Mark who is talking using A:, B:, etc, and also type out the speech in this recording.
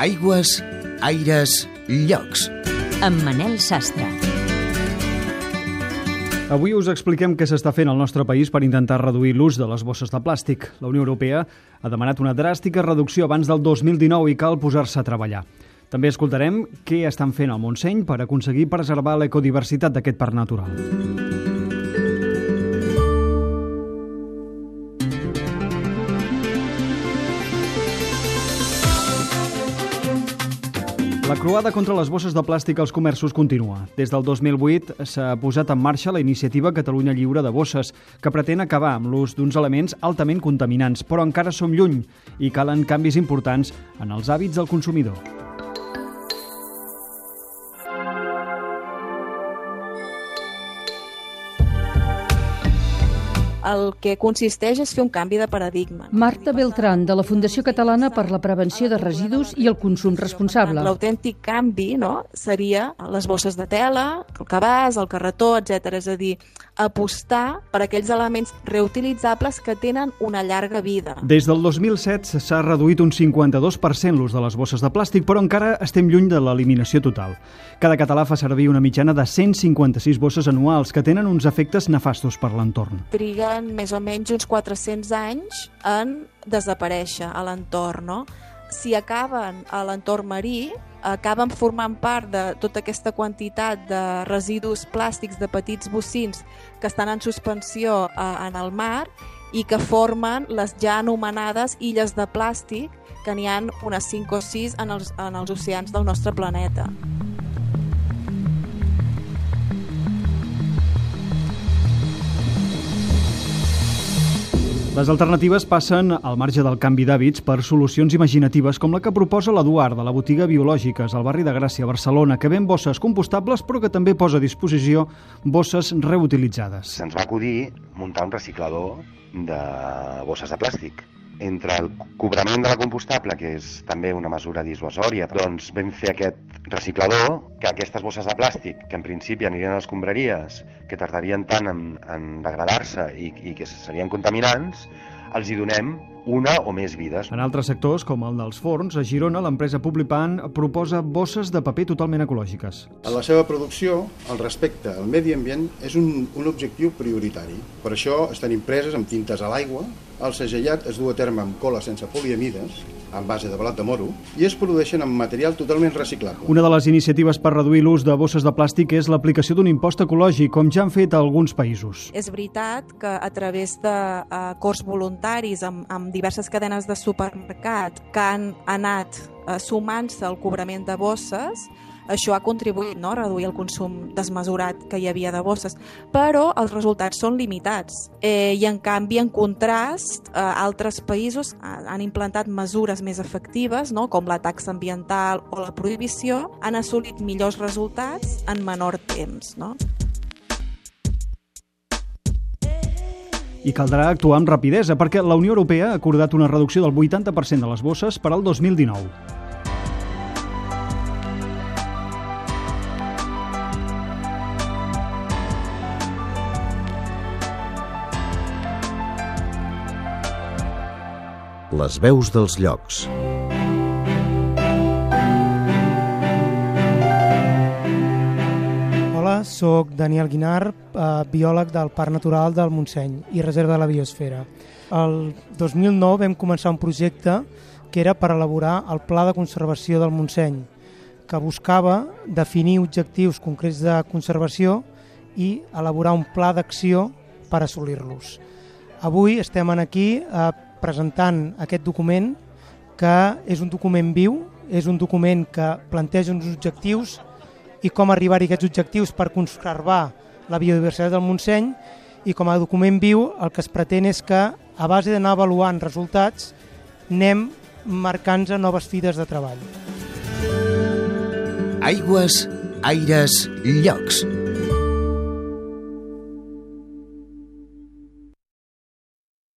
A: Aigües, aires, llocs.
B: Amb Manel Sastre.
C: Avui us expliquem què s'està fent al nostre país per intentar reduir l'ús de les bosses de plàstic. La Unió Europea ha demanat una dràstica reducció abans del 2019 i cal posar-se a treballar. També escoltarem què estan fent al Montseny per aconseguir preservar l'ecodiversitat d'aquest parc natural. La croada contra les bosses de plàstic als comerços continua. Des del 2008 s'ha posat en marxa la iniciativa Catalunya Lliure de Bosses, que pretén acabar amb l'ús d'uns elements altament contaminants, però encara som lluny i calen canvis importants en els hàbits del consumidor.
D: El que consisteix és fer un canvi de paradigma.
E: Marta Beltrán, de la Fundació Catalana per la Prevenció de Residus i el Consum Responsable.
D: L'autèntic canvi no, seria les bosses de tela, el cabàs, el carretó, etc. És a dir, apostar per aquells elements reutilitzables que tenen una llarga vida.
C: Des del 2007 s'ha reduït un 52% l'ús de les bosses de plàstic, però encara estem lluny de l'eliminació total. Cada català fa servir una mitjana de 156 bosses anuals que tenen uns efectes nefastos per l'entorn.
D: Triguen més o menys uns 400 anys en desaparèixer a l'entorn, no? Si acaben a l'entorn marí, acaben formant part de tota aquesta quantitat de residus plàstics de petits bocins que estan en suspensió eh, en el mar i que formen les ja anomenades illes de plàstic que n'hi han unes 5 o 6 en els, en els oceans del nostre planeta.
C: Les alternatives passen al marge del canvi d'hàbits per solucions imaginatives com la que proposa l'Eduard de la botiga Biològiques al barri de Gràcia, Barcelona, que ven bosses compostables però que també posa a disposició bosses reutilitzades.
F: Se'ns va acudir muntar un reciclador de bosses de plàstic entre el cobrament de la compostable, que és també una mesura dissuasòria, doncs vam fer aquest reciclador, que aquestes bosses de plàstic, que en principi anirien a les escombraries, que tardarien tant en, en degradar-se i, i que serien contaminants, els hi donem una o més vides.
C: En altres sectors, com el dels forns, a Girona l'empresa Publipan proposa bosses de paper totalment ecològiques.
G: En la seva producció, el respecte al medi ambient és un, un objectiu prioritari. Per això estan impreses amb tintes a l'aigua, el segellat es du a terme amb cola sense poliamides, en base de blat de moro, i es produeixen amb material totalment reciclable.
C: Una de les iniciatives per reduir l'ús de bosses de plàstic és l'aplicació d'un impost ecològic, com ja han fet alguns països.
D: És veritat que a través de uh, cors voluntaris amb, amb diverses cadenes de supermercat que han anat uh, sumant-se al cobrament de bosses, això ha contribuït no, a reduir el consum desmesurat que hi havia de bosses, però els resultats són limitats. Eh, I en canvi, en contrast, eh, altres països han implantat mesures més efectives, no, com la taxa ambiental o la prohibició, han assolit millors resultats en menor temps. No?
C: I caldrà actuar amb rapidesa perquè la Unió Europea ha acordat una reducció del 80% de les bosses per al 2019.
A: Les veus dels llocs.
H: Hola, sóc Daniel Guinar, eh, biòleg del Parc Natural del Montseny i Reserva de la Biosfera. El 2009 vam començar un projecte que era per elaborar el Pla de Conservació del Montseny, que buscava definir objectius concrets de conservació i elaborar un pla d'acció per assolir-los. Avui estem aquí eh, presentant aquest document que és un document viu, és un document que planteja uns objectius i com arribar a aquests objectius per conservar la biodiversitat del Montseny i com a document viu el que es pretén és que a base d'anar avaluant resultats anem marcant-nos noves fites de treball.
A: Aigües, aires, llocs.